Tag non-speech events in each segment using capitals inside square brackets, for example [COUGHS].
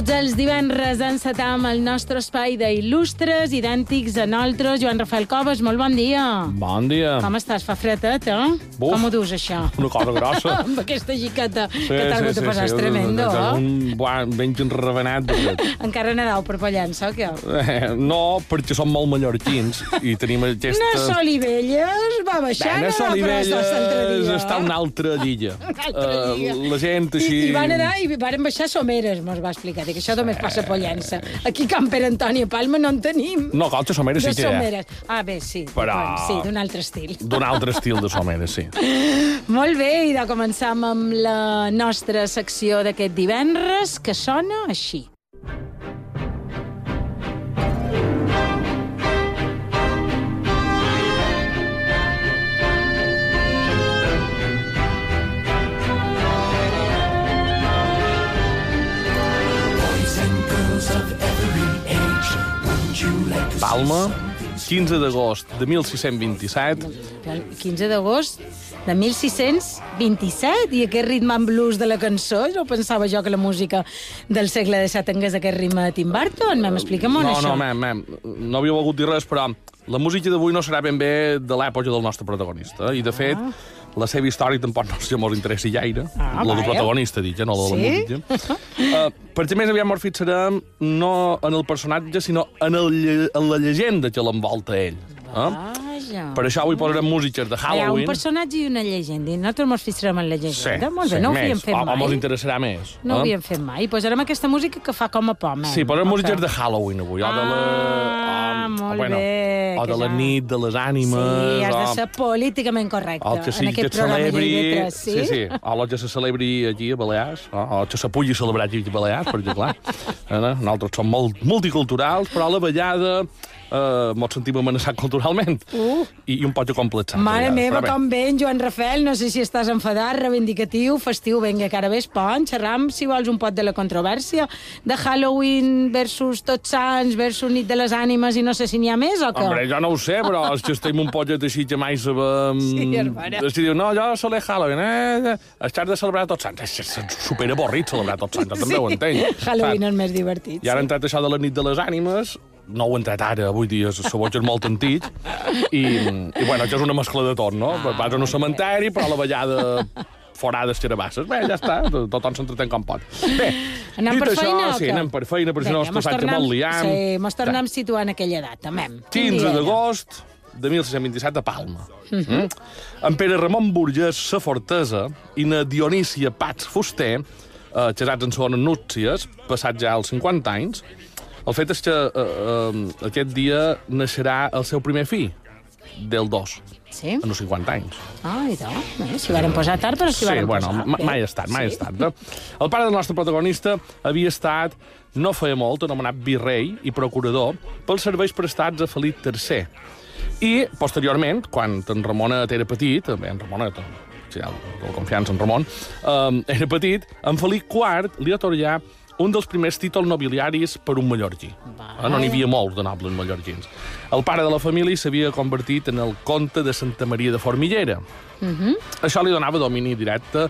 tots els divendres encetam el nostre espai d'il·lustres, idèntics a nosaltres. Joan Rafael Coves, molt bon dia. Bon dia. Com estàs? Fa fredet, eh? Buf. Com ho dus, això? Una cosa grossa. [LAUGHS] Amb aquesta giqueta que t'ha hagut de posar, és tremendo, és eh? Un, buah, enravenat. de fet. Encara nedau per Pollença, o què? Eh, no, perquè som molt mallorquins i tenim aquesta... No, Solivelles va baixant, Bé, no, però Solivelles l'altre dia. està a una altra lliga. [LAUGHS] altra Eh, lliga. la gent així... I, I van anar i van baixar someres, mos va explicar, que això només passa a Pollença. Aquí Can Pere Antoni a Palma no en tenim. No, Cotxe Someres sí que hi ha. someres. Ah, bé, sí. Però- Bueno, sí, d'un altre estil. D'un altre estil de Someres, sí. [LAUGHS] Molt bé, i de començar amb la nostra secció d'aquest divendres, que sona així. Palma, 15 d'agost de 1627. El 15 d'agost de 1627, i aquest ritme en blues de la cançó, no pensava jo que la música del segle XVII tingués aquest ritme de Tim Burton. Mem, explica'm on No, això. no, mem, mem, no havia volgut dir res, però la música d'avui no serà ben bé de l'època del nostre protagonista. I, de fet, la seva història tampoc no sé molt interessi gaire. Ah, la del protagonista, dic, eh, no la de la Sí? música. Uh, perquè, més, aviam ens fixarem no en el personatge, sinó en, el, en la llegenda que l'envolta ell. Eh? Vaja. Per això avui posarem músiques de Hi ha un Halloween. personatge i una llegenda, i nosaltres ens fixarem en la Sí, llegenda. Molt bé, sí, no ho més. havíem fet o, mai. O ens interessarà més. No ho eh? havíem fet mai. Posarem aquesta música que fa com a por, mem. Sí, posarem Ok. músiques de Halloween avui. o de la, Ah, o, molt bueno, bé, O de la ja- nit de les ànimes. Sí, has de o- ser políticament correcte o que en sigui que et celebri... lletres, sí? sí, sí. O que se celebri aquí a Balears, o, o que se pugui celebrar aquí a Balears, perquè, clar, [LAUGHS] eh, nosaltres som molt multiculturals, però a la ballada eh, mos sentim amenaçats culturalment. Uh. I, I un poc complexat. Mare meva, com ben, Joan Rafael, no sé si estàs enfadat, reivindicatiu, festiu, vinga, que ara ves pont, xerram, si vols, un pot de la controvèrsia, de Halloween versus Tots Sants versus Nit de les Ànimes i no sé si n'hi ha més o què? Hombre, jo no ho sé, però és que estem un poc així que mai sabem... Sí, hermana. És que diu, no, jo celebro Halloween, eh? Has de celebrar tots sants. És, és superavorrit celebrar tots sants, jo també ho entenc. Halloween és més divertit. I ara ha entrat això de la nit de les ànimes, no ho he entrat ara, avui dia, se boig és molt antic, i, i bueno, això és una mescla de tot, no? Ah, Vas a un cementeri, però a la ballada forades xerabasses. Bé, ja està, to- tothom s'entretén com pot. Bé, Anem dit per això, feina sí, anem per feina, perquè si no mos passatge molt liam. Sí, mos tornem situant en aquella data, mem. Quin 15 dia era? d'agost de 1627 a Palma. Mm En Pere Ramon Burgès, sa Fortesa, i na Dionísia Pats Fuster, eh, casats en segones núpcies, passats ja els 50 anys, el fet és que eh, eh, aquest dia naixerà el seu primer fill, del 2, Sí? en els 50 anys. Ah, i tant. Bé, S'hi varen posar tard, però s'hi Sí, varen bueno, posar. Bé. mai ha estat, mai ha Sí. estat. Eh? El pare del nostre protagonista havia estat, no feia molt, anomenat virrei i procurador pels serveis prestats a Felip III. I, posteriorment, quan en Ramonet era petit, bé, en sí, el, el confiança en Ramon, eh, era petit, en Felip IV li atorgà un dels primers títols nobiliaris per un mallorquí. Va. Eh, No n'hi havia molts de nobles mallorquins. El pare de la família s'havia convertit en el comte de Santa Maria de Formiguera. Això li donava domini directe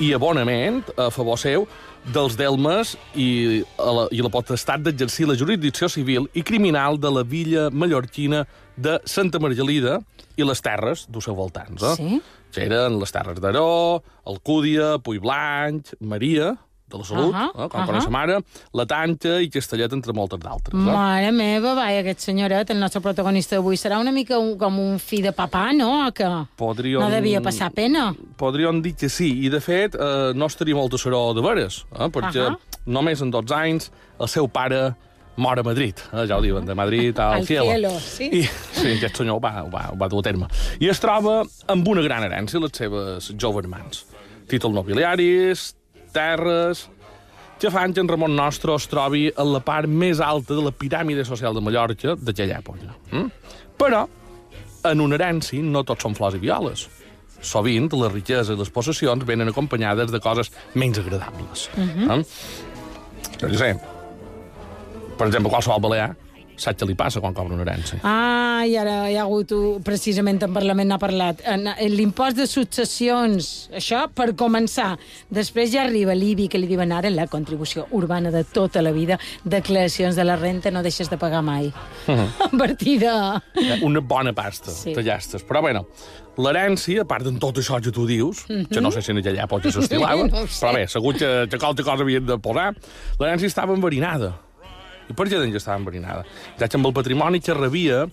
i abonament a favor seu dels delmes i, a la, i la potestat d'exercir la jurisdicció civil i criminal de la villa mallorquina de Santa Margelida i les terres dels seus voltants. Eh? Sí. Eren les terres d'Aró, Alcúdia, Puigblanc, Maria, de la Salut, uh -huh, com ahà. coneix sa mare, la Tanca i Castellet, entre moltes d'altres. Eh? Mare meva, vai, aquest senyoret, el nostre protagonista d'avui, serà una mica un, com un fill de papà, no? Que Podríem... no devia passar pena. Podríem dir que sí, i de fet eh, no estaria molt a seró de veres, eh, perquè Ahà. només en 12 anys el seu pare mor a Madrid, eh, ja ho diuen, de Madrid al, Al cielo, sí. I, sí, aquest senyor ho va, ho, va, ho va dur a terme. I es troba amb una gran herència, les seves joves mans. Títols nobiliaris, terres... que fan que en Ramon Nostre es trobi en la part més alta de la piràmide social de Mallorca d'aquella època. Mm? Però, en una herència no tots són flors i violes. Sovint, les riqueses i les possessions venen acompanyades de coses menys agradables. Mm -hmm. eh? Jo què sé, per exemple, qualsevol balear saps què li passa quan cobra una herència? Ah, i ara hi ha hagut, uh, precisament en Parlament n'ha parlat, l'impost de successions, això per començar. Després ja arriba l'IBI, que li diuen ara la contribució urbana de tota la vida, declaracions de la renta no deixes de pagar mai. [LAUGHS] A partir de... Eh, Una bona pasta, Sí. de llastes. Però, bueno, l'herència, a part de tot això que tu dius, mm -hmm. que no sé si en aquella època [LAUGHS] s'estilava, Mhm. No però bé, segur que, que qualque cosa havien de posar, l'herència estava enverinada. I per què doncs estava enverinada? Ja que amb el patrimoni que rebia,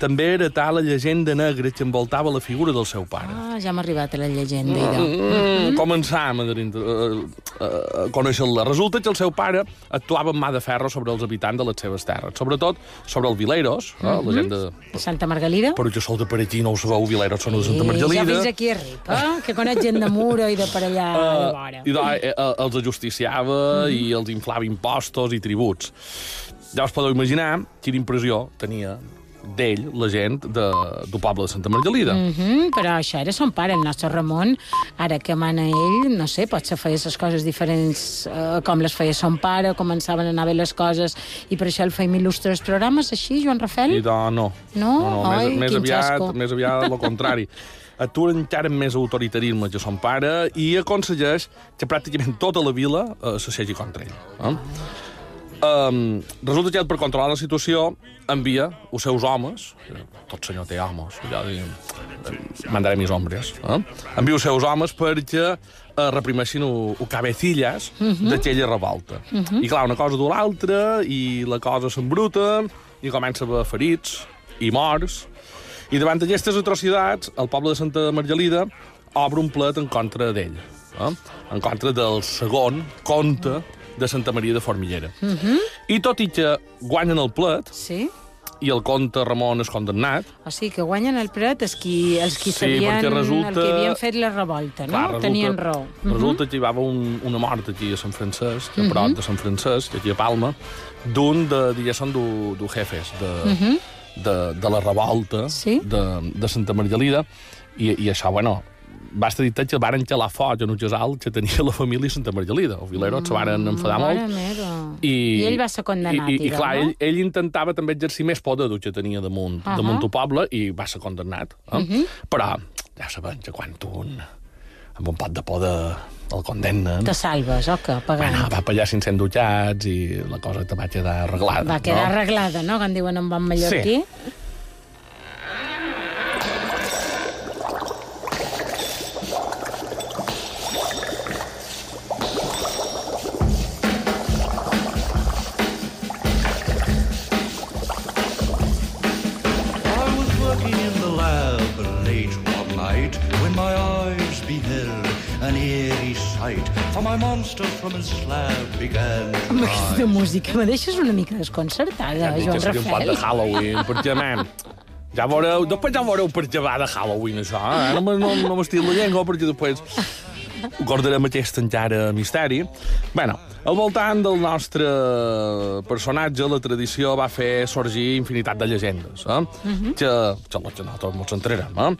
també era tal la llegenda negra que envoltava la figura del seu pare. Ah, ja m'ha arribat a la llegenda, idò. Mm, començam a, a, a, a conèixer-la. Resulta que el seu pare actuava amb mà de ferro sobre els habitants de les seves terres, sobretot sobre el Vileros, eh, la gent de... De Santa Margalida? Però que sou de per aquí, no ho sabeu, Vileros són de Santa Ja Margelida. fins aquí arriba, eh? que conec gent de Muro i de per allà de vora. Uh, I doncs, eh, eh, els ajusticiava i els inflava impostos i tributs. Ja us podeu imaginar quina impressió tenia d'ell, la gent de, del poble de Santa Margelida. Mm. Mm, però això era son pare, el nostre Ramon. Ara que mana ell, no sé, potser feia les coses diferents eh, com les feia son pare, començaven a anar bé les coses, i per això el feim il·lustres programes, així, Joan Rafel? I doncs no. No? no, no Ai, més, més, aviat, xasco. més aviat el contrari. [LAUGHS] Atura encara més autoritarisme que son pare i aconsegueix que pràcticament tota la vila eh, s'assegi contra ell. Eh? Um, resulta que per controlar la situació, envia els seus homes, tot senyor té homes, ja diguem, eh, mandaré mis hombres, eh? envia els seus homes perquè eh, reprimeixin el cabecillas uh -huh. d'aquella revolta. Uh -huh. I clar, una cosa du l'altra, i la cosa s'embruta, i comença a haver ferits i morts, i davant d'aquestes atrocitats, el poble de Santa Margelida obre un plet en contra d'ell, eh? en contra del segon conte de Santa Maria de Formiguera. Uh -huh. I tot i que guanyen el plet, Sí? i el comte Ramon és condemnat, O sigui, que guanyen el pret els qui, els qui Sí, sabien resulta- el que havien fet la revolta, no? Clar, resulta, Tenien raó. Mhm. Resulta que hi va haver un, una mort aquí a Sant Francesc, a prop de Sant Francesc, aquí a Palma, d'un de, diguéssim, d'un jefes de, de, de la revolta Mhm. Sí. de, de Santa Margelida, i, i això, bueno, va estar dit que varen xalar foc en un casal que tenia la família Santa Margelida. Els vileros se varen enfadar molt. Meva. I, I ell va ser condemnat, I, i, i clar, no? ell, ell intentava també exercir més poder que tenia damunt, uh. -huh. damunt el poble i va ser condemnat. Eh? Uh Mhm. -huh. Però ja sabem que quan un amb un pot de poder el condemnen... Te salves, o què? Pagant. Bueno, va pagar 500 dutxats i la cosa te va quedar arreglada. Va quedar no? arreglada, no?, que en diuen en bon mallorquí. Sí. Aquesta música me deixes una mica desconcertada, Ja Joan que seria un pot de Halloween, perquè, man, ja veureu, després ja veureu per què va de Halloween, això, eh? No, no, no m'estic la llengua, perquè després ho guardarem aquest encara misteri. bueno, al voltant del nostre personatge, la tradició va fer sorgir infinitat de llegendes, eh? que, que, que nosaltres ens centrarem. Eh?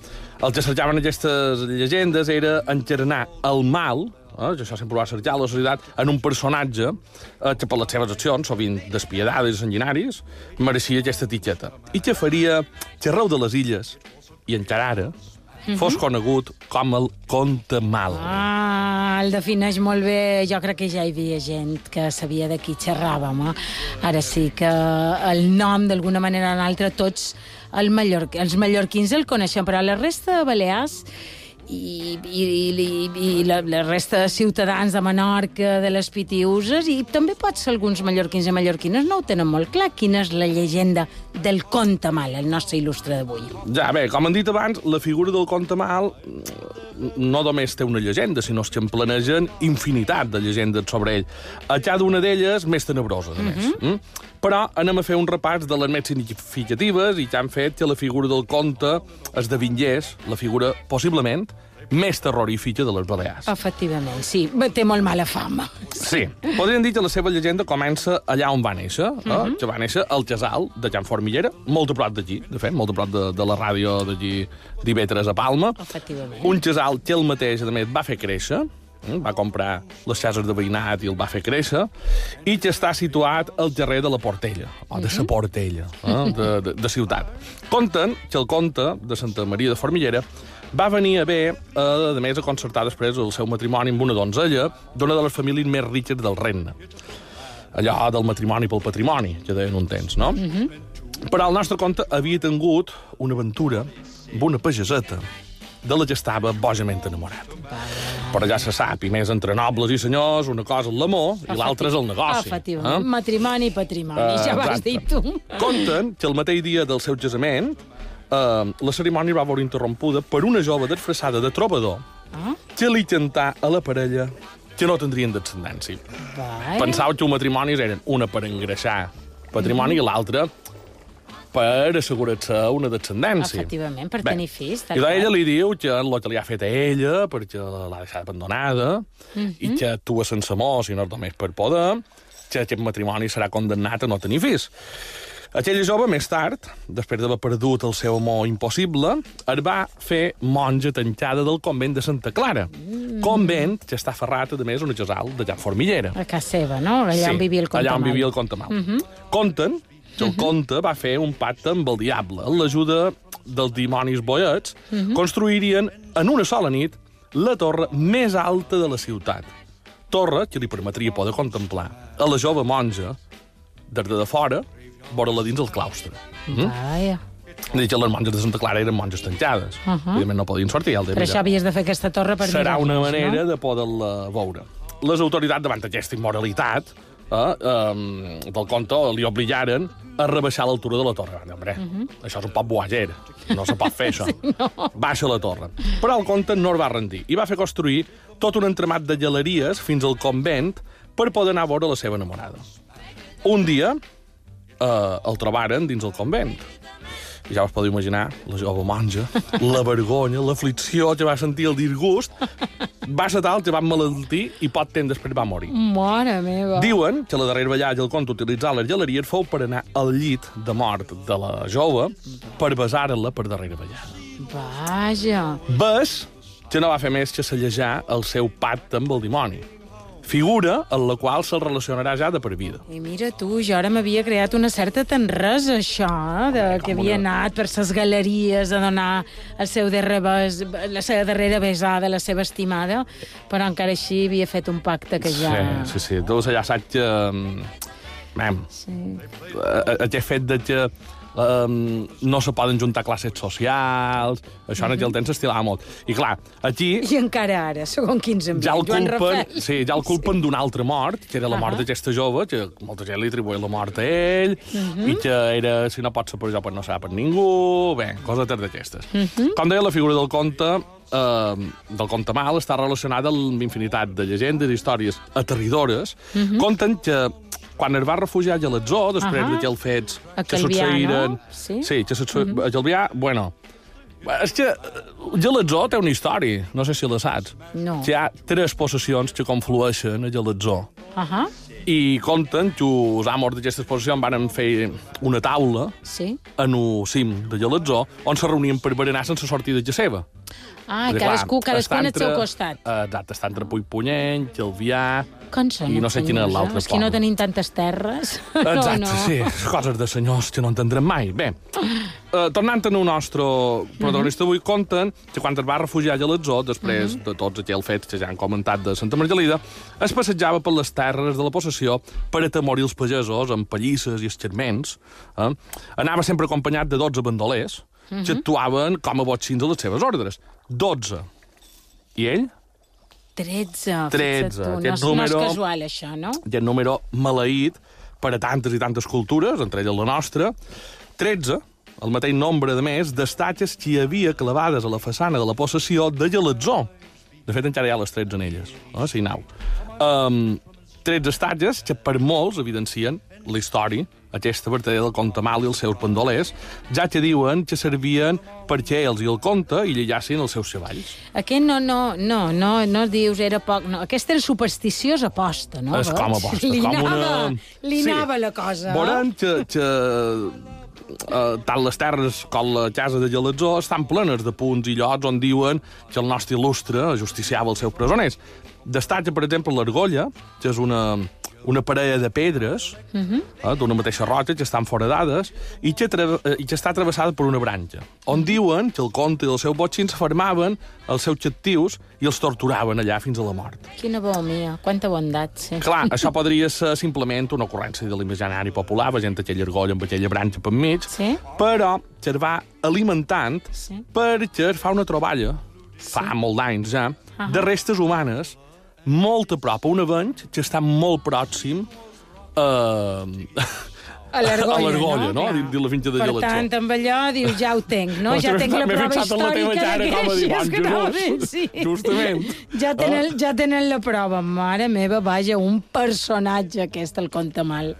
El que cercaven aquestes llegendes era encarnar el mal, eh? que això sempre ho va cercar la societat, en un personatge eh, que per les seves accions, sovint despiadades i sanguinaris, mereixia aquesta etiqueta. I que faria que arreu de les illes, i encara ara, fos conegut com el conte mal. Ah, el defineix molt bé. Jo crec que ja hi havia gent que sabia de qui xerràvem. Eh? Ara sí que el nom, d'alguna manera o altra, tots el mallor... els mallorquins el coneixen, però la resta de Balears i, i, i, i la, la resta de ciutadans de Menorca, de les Pitiuses, i també pot ser alguns mallorquins i mallorquines no ho tenen molt clar, quina és la llegenda del conte mal, el nostre il·lustre d'avui. Ja, bé, com han dit abans, la figura del conte mal mm, no només té una llegenda, sinó que en planegen infinitat de llegendes sobre ell. A cada una d'elles més tenebrosa, a més. Mm Però anem a fer un repàs de les més significatives i que han fet que la figura del conte esdevingués la figura, possiblement, més terrorífica de les Balears. Efectivament, sí, té molt mala fama. Sí, podríem dir que la seva llegenda comença allà on va néixer, eh? que va néixer al casal de Can Formiguera, molt a prop d'aquí, de fet, molt a prop de, de la ràdio d'aquí d'Ivetres a Palma. Efectivament. Un casal que ell mateix, a més, va fer créixer, Mm, Va comprar les cases de veïnat i el va fer créixer, i que està situat al carrer de la Portella, o de la Portella, eh, de, de, de ciutat. Conten que el comte de Santa Maria de Formiguera va venir a bé, eh, a més, a concertar després el seu matrimoni amb una donzella d'una de les famílies més riques del regne. Allò del matrimoni pel patrimoni, que deien un temps, no? Però el nostre conte havia tingut una aventura amb una pageseta de la que estava bojament enamorat. Però ja se sap, i més entre nobles i senyors, una cosa és l'amor i l'altra és el negoci. Efectivament. eh? Matrimoni i patrimoni, Eh, ja ho has dit tu. Conten que el mateix dia del seu casament eh, la cerimònia va veure interrompuda per una jove disfressada de trobador Ah, que li cantà a la parella que no tindrien descendència. vai. Pensava que els matrimonis eren una per engreixar patrimoni i l'altra per assegurar-se una descendència. Efectivament, per tenir fills, I ella li diu que el que li ha fet a ella perquè l'ha deixat abandonada i que actua sense amor, si no és només per poder, que aquest matrimoni serà condemnat a no tenir fills. Aquella jove, més tard, després d'haver perdut el seu amor impossible, es va fer monja tancada del convent de Santa Clara. Convent que està ferrat, a més, a una de Jan Formiguera. A casa seva, no? Allà on vivia el comte allà on vivia el comte Mal. Conten que el comte va fer un pacte amb el diable. Amb l'ajuda dels dimonis boiets, construirien en una sola nit la torre més alta de la ciutat. Torre que li permetria poder contemplar a la jove monja, des de, de fora, vora-la dins el claustre. Vaja. Dic que les monges de Santa Clara eren monges tancades. Uh -huh. Evidentment no podien sortir. Ja el Per això havies de fer aquesta torre per serà una manera no? de poder-la veure. Les autoritats, davant d'aquesta immoralitat, eh, eh, del conte li obligaren a rebaixar l'altura de la torre. Hombre, uh -huh. això és un poc boager. No se pot fer, [LAUGHS] això. sí, no. Baixa la torre. Però el conte no es va rendir i va fer construir tot un entramat de galeries fins al convent per poder anar a veure la seva enamorada. Un dia eh, el trobaren dins el convent. I ja us podeu imaginar, la jove monja, [LAUGHS] la vergonya, l'aflicció que va sentir, el disgust, va ser tal que va malaltir i pot temps després va morir. Mare meva. Diuen que la darrera que el conte utilitzar les galeries fou per anar al llit de mort de la jove per besar-la per darrera vegada. Vaja. Bes que no va fer més que sellejar el seu pacte amb el dimoni. Figura en la qual se'l relacionarà ja de per vida. I mira tu, jo ara m'havia creat una certa tenresa, això, eh? de que com havia una- anat per ses galeries a donar el seu darrer bes, la seva darrera besada la seva estimada, però encara així havia fet un pacte que ja... Sí, sí, sí. Tu ja saps que... Mem, Sí. eh, aquest fet de que um, no se poden juntar classes socials, això en aquell temps s'estilava molt. I clar, aquí I encara ara, segons quins ambients. ja el Joan culpen, Rafel. sí, ja el culpen d'una altra mort, que era la mort Ahà. d'aquesta jove, que molta gent li atribuïa la mort a ell, i que era, si no pot ser per jo, pues no serà per ningú, bé, coses d'aquestes. Com deia, la figura del conte eh, del conte mal està relacionada amb infinitat de llegendes i històries aterridores. Conten que quan es va refugiar a Gelatzó, després Ahà. d'aquells fets A que succeïren... no? Sí? Sí, que succe... a Calvià, bueno, és que eh, Gelatzó té una història, no sé si la saps. No. Que hi ha tres possessions que conflueixen a Gelatzó. Ahà, I conten que els amos d'aquestes possessions van fer una taula sí. en el cim de Gelatzó on se reunien per berenar sense sortir de casa seva. Ah, Perquè, cadascú, clar, cadascú està en el seu costat. eh, Exacte, està entre Puigpunyent, Calvià... Com són I no sé quin és eh? És que no tenim tantes terres. [LAUGHS] Exacte, no, no. sí, coses de senyors que no entendrem mai. Bé, uh, tornant al nostre protagonista avui, conten que quan es va refugiar a Gelatzó, després de tots aquells fets que ja han comentat de Santa Margalida, es passejava per les terres de la possessió per atemorir els pagesos amb pallisses i escarments. Eh? Anava sempre acompanyat de 12 bandolers que actuaven com a botxins a les seves ordres. 12. I ell? 13, 13, fixa't tu. No, aquest és- no és número- casual, això, no? aquest número maleït per a tantes i tantes cultures, entre elles la nostra, 13, el mateix nombre de més, d'estatges que hi havia clavades a la façana de la possessió de Gelatzó. De fet, encara hi ha les 13 anelles, eh, si nau. Um, 13 estatges que per molts evidencien la història, aquesta vertadera del conte mal i els seus pendolers, ja que diuen que servien perquè ells i el conte hi lleiassin els seus cavalls. Aquest no, no, no, no, no dius era poc, no. Aquesta era supersticiós aposta, no? és com a veus? posta, Li com anava, una... li anava la cosa. Veurem que, que eh, tant les terres com la casa de Gelatzó estan plenes de punts i llocs on diuen que el nostre il·lustre justiciava els seus presoners. Destaca, per exemple, l'Argolla, que és una, una parella de pedres uh -huh. eh, d'una mateixa roca que estan foradades i que, eh, i que està travessada per una branca, on diuen que el conte i el seu botxin s'afermaven els seus xactius i els torturaven allà fins a la mort. Quina mia, quanta bondat, sí. Clar, això podria ser simplement una ocurrència de l'imaginari popular, veient aquella argolla amb aquella branca per mig, Sí. però que es va alimentant Sí. perquè es fa una troballa, fa molt d'anys ja, Ahà. de restes humanes molt a prop, a un avenc que està molt pròxim eh, A [LAUGHS] a l'Argolla, no? Clar. Dins de la finca de Per Gelatzó. tant, amb allò dius, ja ho tenc, no? Ja tenc la prova en la històrica cara com a dir, bon que fent, sí. justament. Ja tenen, ja tenen la prova. Mare meva, vaja, un personatge aquest, el conta mal.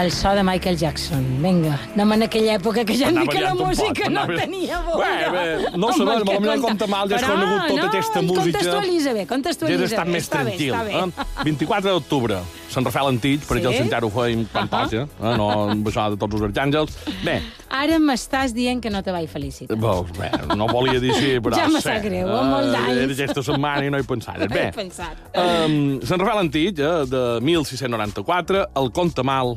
El so de Michael Jackson. Vinga, anem en aquella època que ja hem dit que la música no tenia bola. Bé, bé, no ho sabem, potser el conta mal ja has Però conegut tota no, aquesta música. Contextualitza bé, Ja contextualitza estat bé. més Està bé, tranquil. bé. Eh? 24 d'octubre, Sant Rafael Antic, per Sí? el encara ho feim quan Ahà. toca, eh? no amb això de tots els arcàngels. Bé, Ara m'estàs dient que no te vaig felicitar. Veus, bé, no volia dir així, però... Ja me sí, sap greu, amb molt eh, d'anys. Era aquesta setmana i no hi pensaves. No Bé, he pensat. um, Sant Rafael Antic, eh, de 1694, el conte mal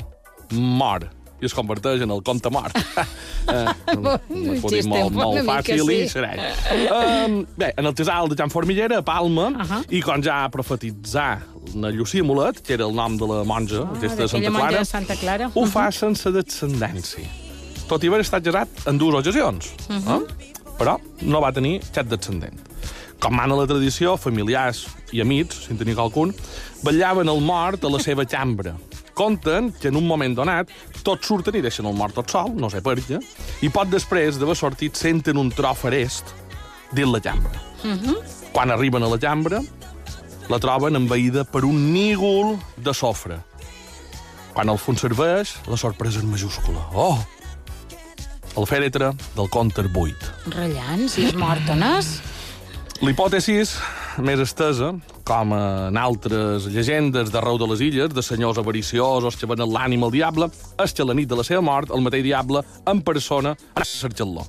mor i es converteix en el conte mort. [LAUGHS] eh, acudit xiste, molt, molt fàcil sí. i serè. Um, bé, en el casal de Can Formiguera, a Palma, Ahà. i com ja profetitzar na Llucia Molet, que era el nom de la monja, Ah, aquesta de Santa Clara, de Santa Clara. ho fa sense descendència. Tot i haver estat casat en dues ocasions. Uh. -huh. eh? Però no va tenir cap descendent. Com mana la tradició, familiars i amics, sin tenir qualcun, vetllaven el mort a la seva cambra. Conten que en un moment donat tots surten i deixen el mort tot sol, no sé per què, i poc després d'haver sortit senten un tro farest dins la cambra. Uh Mhm. -huh. Quan arriben a la cambra, la troben envaïda per un nígol de sofre. Quan el fons serveix, la sorpresa és majúscula. Oh! El fèretre del conte buit. Rellant, si és mort o no és? L'hipòtesis més estesa, com en altres llegendes d'arreu de les illes, de senyors avariciosos que venen l'ànima al diable, és que la nit de la seva mort, el mateix diable, en persona, ha cercat-lo.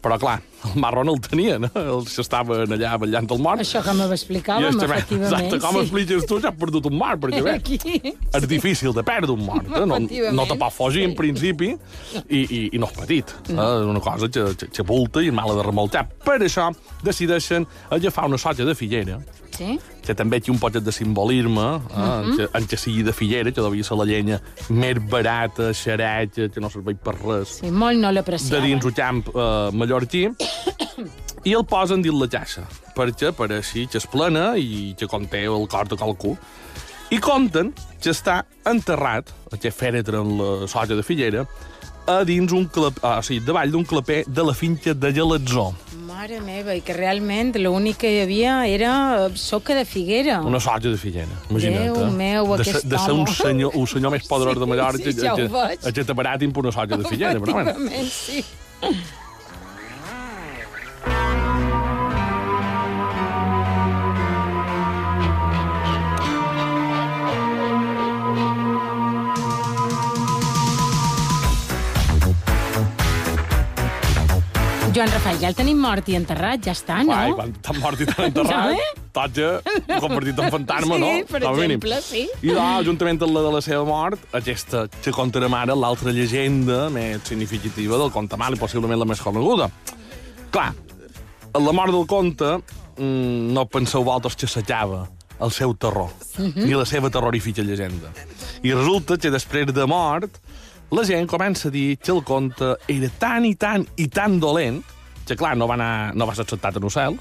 Però, clar, el marro no el tenien, eh? Els que estaven allà ballant el mort. Això que m'explicàvem, efectivament. Exacte, com sí. expliques tu, ja has perdut un mort, perquè bé, Aquí. és difícil de perdre un mort. Eh? No, no te pot fugir, en principi, i, i, i no és petit. Eh? És una cosa que, que, que volta i mala de remolcar. Per això decideixen agafar una soja de fillera, Sí? Que també té un poquet de simbolisme, eh? en, que, en que sigui de fillera, que devia ser la llenya més barata, xereta, que no serveix per res, Sí, molt no de l'apreciava. dins el camp eh, mallorquí, [COUGHS] i el posen dins la caixa, perquè per així que és plena i que conté el cor de qualcú. I conten que està enterrat, aquest fèretre en la soja de fillera, a dins un clap... o sigui, davall d'un claper de la finca de Gelatzó. Mare meva, i que realment l'únic que hi havia era eh, soca de figuera. Una soja de fillera, imagina't. Déu eh? meu, de, aquest de ser un senyor, un senyor més poderós [LAUGHS] de Mallorca, Sí, sí, ja ho veig. a que t'aparatin per una soja de fillera. Però, bueno, Efectivament, sí. Rafael, ja el tenim mort i enterrat, ja està, no? Ai, quan t'han mort i t'han enterrat, No, eh? totja convertit en fantasma, Sí, no? per Com a mínim. exemple, sí. I doncs, juntament amb la de la seva mort, aquesta que contarem ara, l'altra llegenda més significativa del conte mal i possiblement la més coneguda. Clar, en la mort del conte, mm, no penseu vosaltres que s'acaba el seu terror, Mhm. ni la seva terrorífica llegenda. I resulta que després de mort, la gent comença a dir que el conte era tan i tan i tan dolent que, clar, no va, anar, no va ser acceptat en el cel,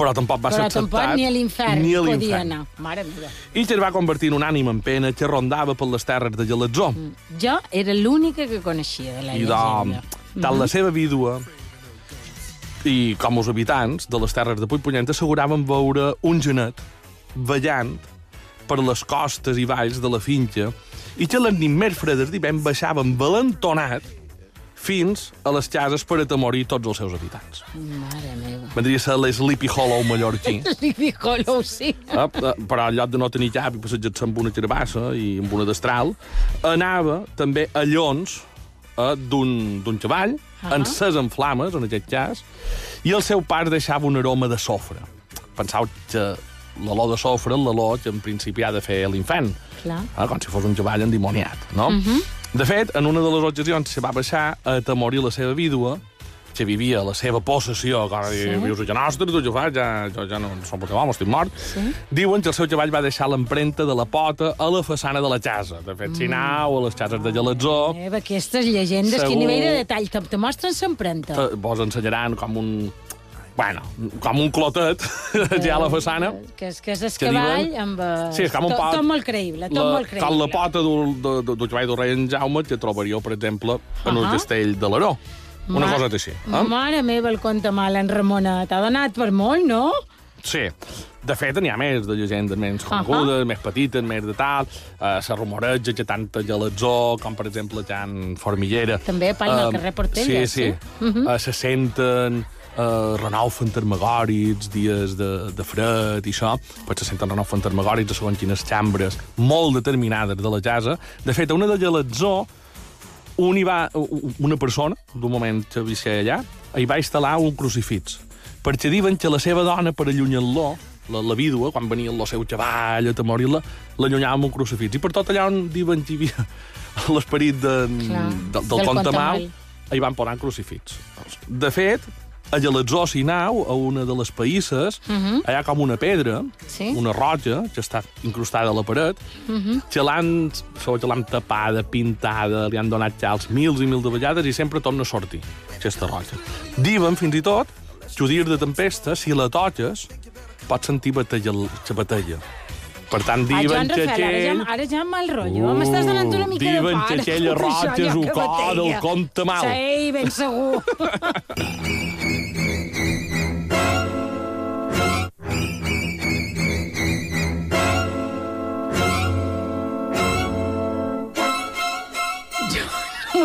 però tampoc va Però ser acceptat tampoc ni a l'infern podia anar. Mare meva. I que es va convertir en un ànima en pena que rondava per les terres de Gelatzó. Mm. Jo era l'única que coneixia de la I llegenda. doncs, tant la seva vídua i com els habitants de les terres de Puigpunyent asseguraven veure un genet ballant per les costes i valls de la finca i que les nits més fredes d'hivern baixaven valentonat fins a les cases per atemorir tots els seus habitants. Mare meva. Vendria a ser l'Sleepy Hollow mallorquí. [LAUGHS] Sleepy Hollow, sí. Eh, però en lloc de no tenir cap i passejar-se amb una carabassa i amb una destral, anava també a llons eh, d'un d'un cavall, Ah. encès en flames, en aquest cas, i el seu pare deixava un aroma de sofre. Pensau que l'olor de sofre l'olor que en principi ha de fer l'infant, Clar. eh, com si fos un cavall endimoniat, no? De fet, en una de les ocasions se va baixar a atemorir la seva vídua, que vivia a la seva possessió, que ara Sí. vius a casa nostra, tu jo fas, ja, jo ja no som teu home, estic mort. Sí. Diuen que el seu cavall va deixar l'empremta de la pota a la façana de la casa. De fet, si anau a les cases de Galatzó, Eva, aquestes llegendes, Segur. quin nivell de detall, te, te mostren s'empremta. te- vos ensenyaran com un... Bueno, com un clotet, [LAUGHS] ja a la façana. Que és, que és el que diuen- amb... eh, Sí, és com un pot. tot molt creïble, tot la, molt creïble. Com la pota d'un de- de- del cavall del rei en Jaume que trobaríeu, per exemple, en un Ahà. castell de l'Aró. Una Ma- cosa així. Eh? Mare meva, el conte mal, en Ramona. T'ha donat per molt, no? Sí. De fet, n'hi ha més de llegendes menys conegudes, més petites, més de tal. Uh, se rumoreja que tanta Galatzó, com per exemple Jan Formiguera... També, Pall, al carrer Portella, Sí, sí. sí. Mhm. uh, se senten uh, renou fantasmagòrics, dies de, de fred i això, se senten renou fantasmagòrics a segons quines xambres molt determinades de la casa. De fet, a una de Galatzó, un hi va, una persona, d'un moment que vivia allà, hi va instal·lar un crucifix, perquè diuen que la seva dona, per allunyar-lo, la, la vídua, quan venia el seu cavall a temorir-la, l'allunyava amb un crucifix. I per tot allà on diuen que hi havia [LAUGHS] l'esperit de, Clar, de, del, del contamal. hi van posar crucifix. De fet, a Galatzó Sinau, a una de les païsses, uh -huh. hi ha com una pedra, Sí. una roja, que està incrustada a la paret, uh -huh. que l'han tapada, pintada, li han donat xals mils i mils de vegades i sempre torna a sortir, aquesta roja. Diuen, fins i tot, que dies de tempesta, si la toques, pots sentir batalla, la batalla. Per tant, Ah, diuen Joan que Rafael, ara ja, ara ja mal rotllo. M'estàs donant una mica de diuen part. aquella Tot això, roja és un cor del conte mal. Sí, ben segur. [LAUGHS]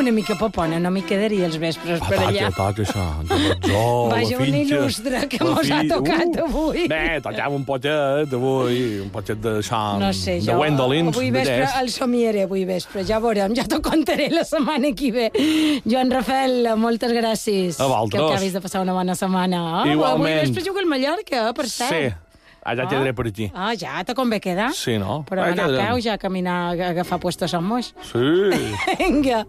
una mica popona, no m'hi quedaria els vespres per allà. Toca, toca això. [LAUGHS] Vaja, un il·lustre que mos ha tocat avui. Bé, tocava un potet avui, un potet d'això, No sé, de Wendolins, avui de vespre el somiaré, avui vespre, ja veurem, ja t'ho contaré la setmana que ve. Joan Rafael, moltes gràcies. A vosaltres. Que acabis de passar una bona setmana. Ah, Igualment. Avui vespre juga el Mallorca, per cert. Sí, allà quedaré per aquí. Ah, ja te convé quedar. Sí, no? Però Allà anar a peu, ja caminar, a agafar puestos amb moix. Sí. [LAUGHS] Vinga.